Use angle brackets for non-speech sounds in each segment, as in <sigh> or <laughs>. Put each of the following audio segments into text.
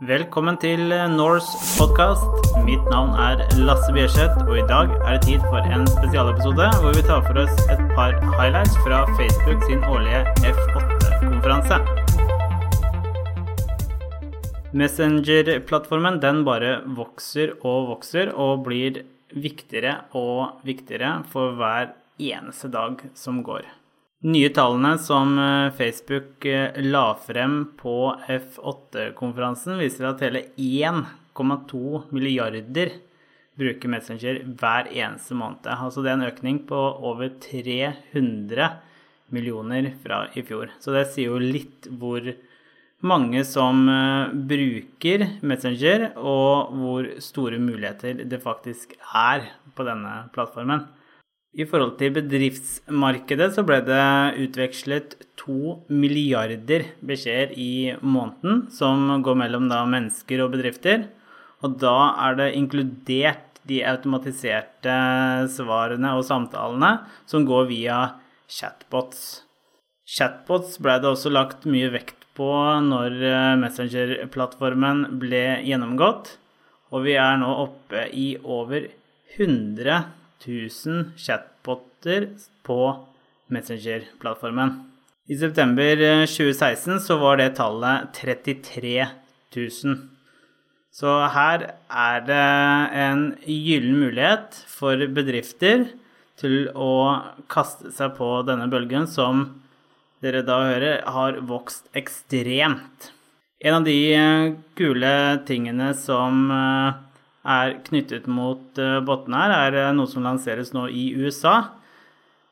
Velkommen til Norse podkast. Mitt navn er Lasse Bjerseth, og i dag er det tid for en spesialepisode hvor vi tar for oss et par highlights fra Facebook sin årlige F8-konferanse. Messenger-plattformen den bare vokser og vokser og blir viktigere og viktigere for hver eneste dag som går. Nye tallene som eh, Facebook eh, la frem på F8-konferansen, viser at hele 1,2 milliarder bruker Messenger hver eneste måned. Altså det er en økning på over 300 millioner fra i fjor. Så det sier jo litt hvor mange som eh, bruker Messenger, og hvor store muligheter det faktisk er på denne plattformen. I forhold til bedriftsmarkedet så ble det utvekslet to milliarder beskjeder i måneden, som går mellom da mennesker og bedrifter. Og da er det inkludert de automatiserte svarene og samtalene som går via chatbots. Chatbots ble det også lagt mye vekt på når eh, Messenger-plattformen ble gjennomgått, og vi er nå oppe i over 100 1000 chatboter på Messenger-plattformen. I september 2016 eh, så var det tallet 33 000. Så her er det en gyllen mulighet for bedrifter til å kaste seg på denne bølgen, som dere da hører har vokst ekstremt. En av de gule kule tingene som eh, er knyttet mot botten her, er uh, noe som lanseres nå i USA.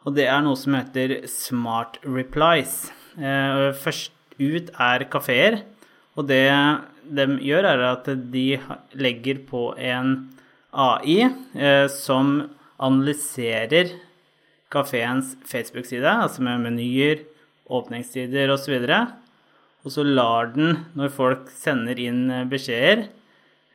Og det er noe som heter Smart Replies. Uh, først ut er kafeer. Og det de gjør, er at de legger på en AI som analyserer kafeens Facebook-side, altså med menyer, åpningstider osv. Og, så og så lar den, når folk sender inn beskjeder, Eh,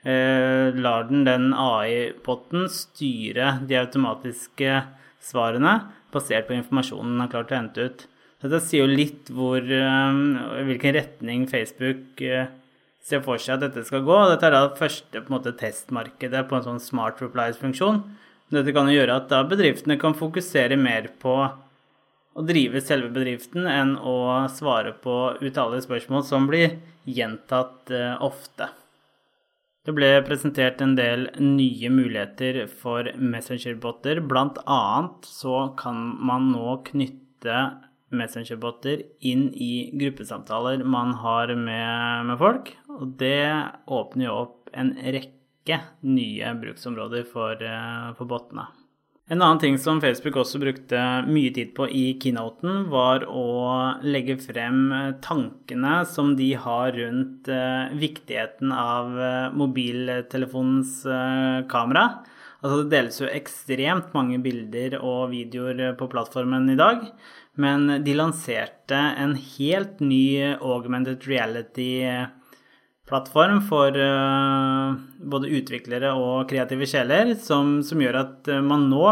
lar den den AI-potten styre de automatiske svarene basert på informasjonen den har klart å hente ut. Dette sier jo litt hvor, eh, hvilken retning Facebook eh, ser for seg at dette skal gå. Dette er da første på måte, testmarkedet på en sånn smart replies-funksjon. Dette kan jo gjøre at bedriftene kan fokusere mer på å drive selve bedriften enn å svare på utallige spørsmål som blir gjentatt ofte. Det ble presentert en del nye muligheter for messengerboter. Blant annet så kan man nå knytte messengerboter inn i gruppesamtaler man har med, med folk. Og det åpner jo opp en rekke nye bruksområder for, eh, for botene. En annen ting som Facebook også brukte mye tid på i keynoten, var å legge frem tankene som de har rundt eh, viktigheten av eh, mobiltelefonens eh, kamera. Altså det deles jo ekstremt mange bilder og videoer på plattformen i dag. Men de lanserte en helt ny augmented reality-plattform plattform for uh, både utviklere og kreative sjeler, som, som, gjør at uh, man nå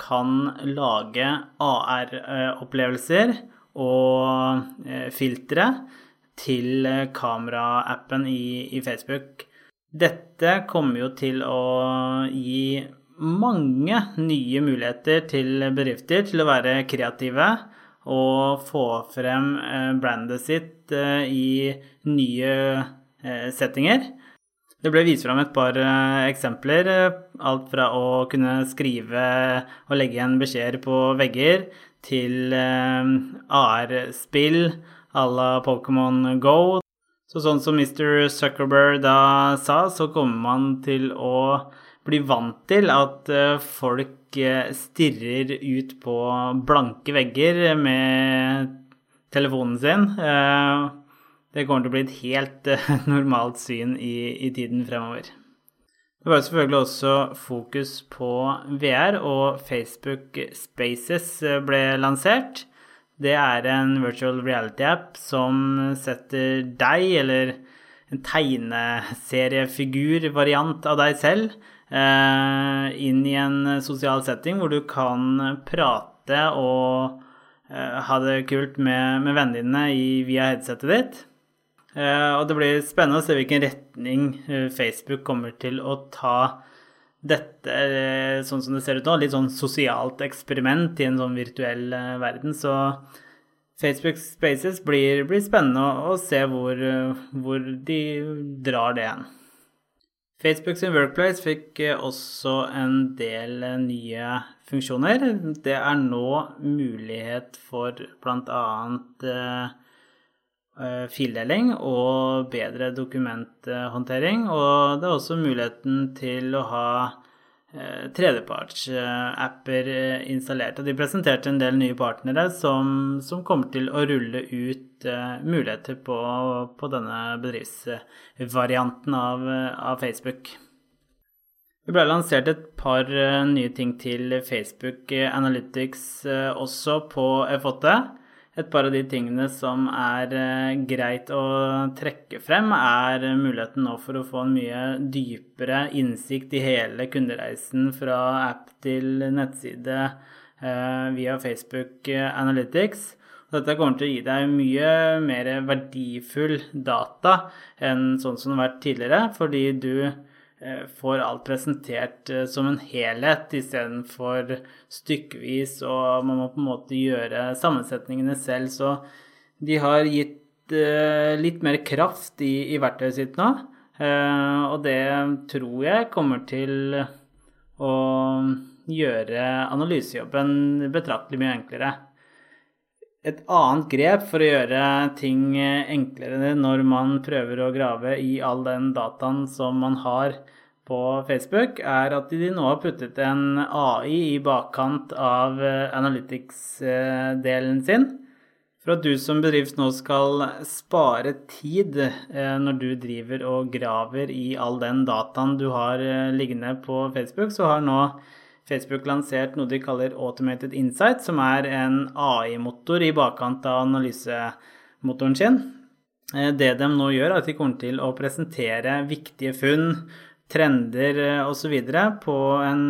kan lage AR-opplevelser og uh, filtre til kameraappen i, i Facebook. Dette kommer jo til å gi mange nye muligheter til bedrifter til å være kreative og få frem brandet sitt i nye Eh, settinger. Det ble vist fram et par eh, eksempler. Eh, alt fra å kunne skrive og legge igjen beskjeder på vegger, til AR-spill à la Pokémon Go. Så sånn som Mr. Zuckerberg da sa, så kommer man til å bli vant til at folk stirrer ut på blanke vegger med telefonen sin. Det kommer til å bli et helt uh, <laughs> normalt syn i, i, tiden fremover. Det var selvfølgelig også fokus på VR, og Facebook Spaces eh, ble lansert. Det er en virtual reality-app som setter deg, eller en tegneseriefigur-variant av deg selv, uh, inn i en sosial setting hvor du kan prate og ha det kult med, med vennene dine via headsetet ditt. Og det blir spennende å se hvilken retning Facebook kommer til å ta dette, sånn som det ser ut nå, litt sånn sosialt eksperiment i en sånn virtuell verden. Så Facebook Spaces blir, blir spennende å, se hvor, hvor, de drar det igjen. Facebook sin Workplace fikk også en del nye funksjoner. Det er nå mulighet for bl.a. Uh, fildeling og bedre dokumenthåndtering. Og det er også muligheten til å ha Eh, tredjepartsapper eh, installert. Og de presenterte en del nye partnere som, som kommer til å rulle ut muligheter på, på, denne bedriftsvarianten av, av, Facebook. Det ble lansert et par nye ting til Facebook Analytics også på F8. Et par av de tingene som er eh, greit å trekke frem, er muligheten nå for å få en mye dypere innsikt i hele kundereisen fra app til nettside eh, via Facebook Analytics. Dette kommer til å gi deg mye mer verdifull data enn sånn som det har vært tidligere, fordi du Eh, får alt presentert eh, som en helhet istedenfor stykkevis, og man må på en måte gjøre sammensetningene selv. Så de har gitt eh, litt mer kraft i, i verktøyet sitt nå, og det tror jeg kommer til å gjøre analysejobben betraktelig mye enklere. Et annet grep for å gjøre ting enklere når man prøver å grave i all den dataen som man har på Facebook, er at de nå har puttet en AI i bakkant av eh, Analytics-delen sin. For at du som bedrift nå skal spare tid eh, når du driver og graver i all den dataen du har eh, liggende på Facebook, så har nå Facebook lansert noe de kaller Automated Insight, som er en AI-motor i bakkant av analysemotoren sin. Eh, det de nå gjør, er at de kommer til å presentere viktige funn, trender eh, osv. på en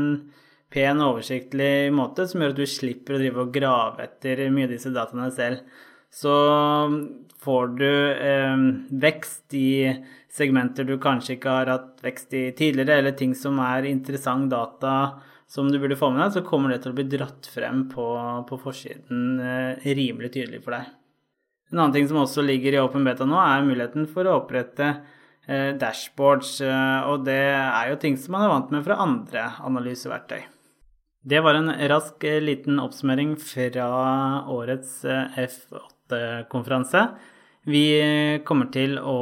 pen, oversiktlig måte, som gjør at du slipper å drive og grave etter mye av disse dataene selv. Så får du eh, vekst i segmenter du kanskje ikke har hatt vekst i tidligere, eller ting som er interessant data som du burde få med deg, så kommer det til å bli dratt frem på, på forsiden eh, rimelig tydelig for deg. En annen ting som også ligger i Open Beta nå, er muligheten for å opprette eh, dashboards. Eh, og det er jo ting som man er vant med fra andre analyseverktøy. Det var en rask eh, liten oppsummering fra årets eh, F8-konferanse. Vi kommer til å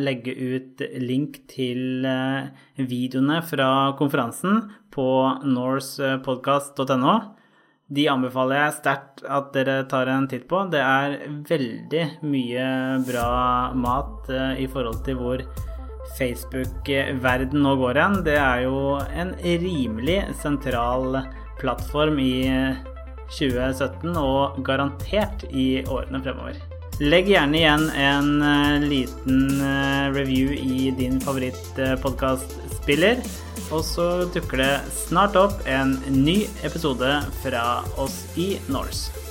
legge ut link til eh, videoene fra konferansen på Norsepodcast.no. De anbefaler jeg sterkt at dere tar en titt på. Det er veldig mye bra mat eh, i forhold til hvor Facebook-verden nå går igjen. Det er jo en rimelig sentral plattform i 2017 og garantert i årene fremover. Legg gjerne igjen en uh, liten uh, review i din favorittpodkastspiller. Og så dukker det snart opp en ny episode fra oss i Norse.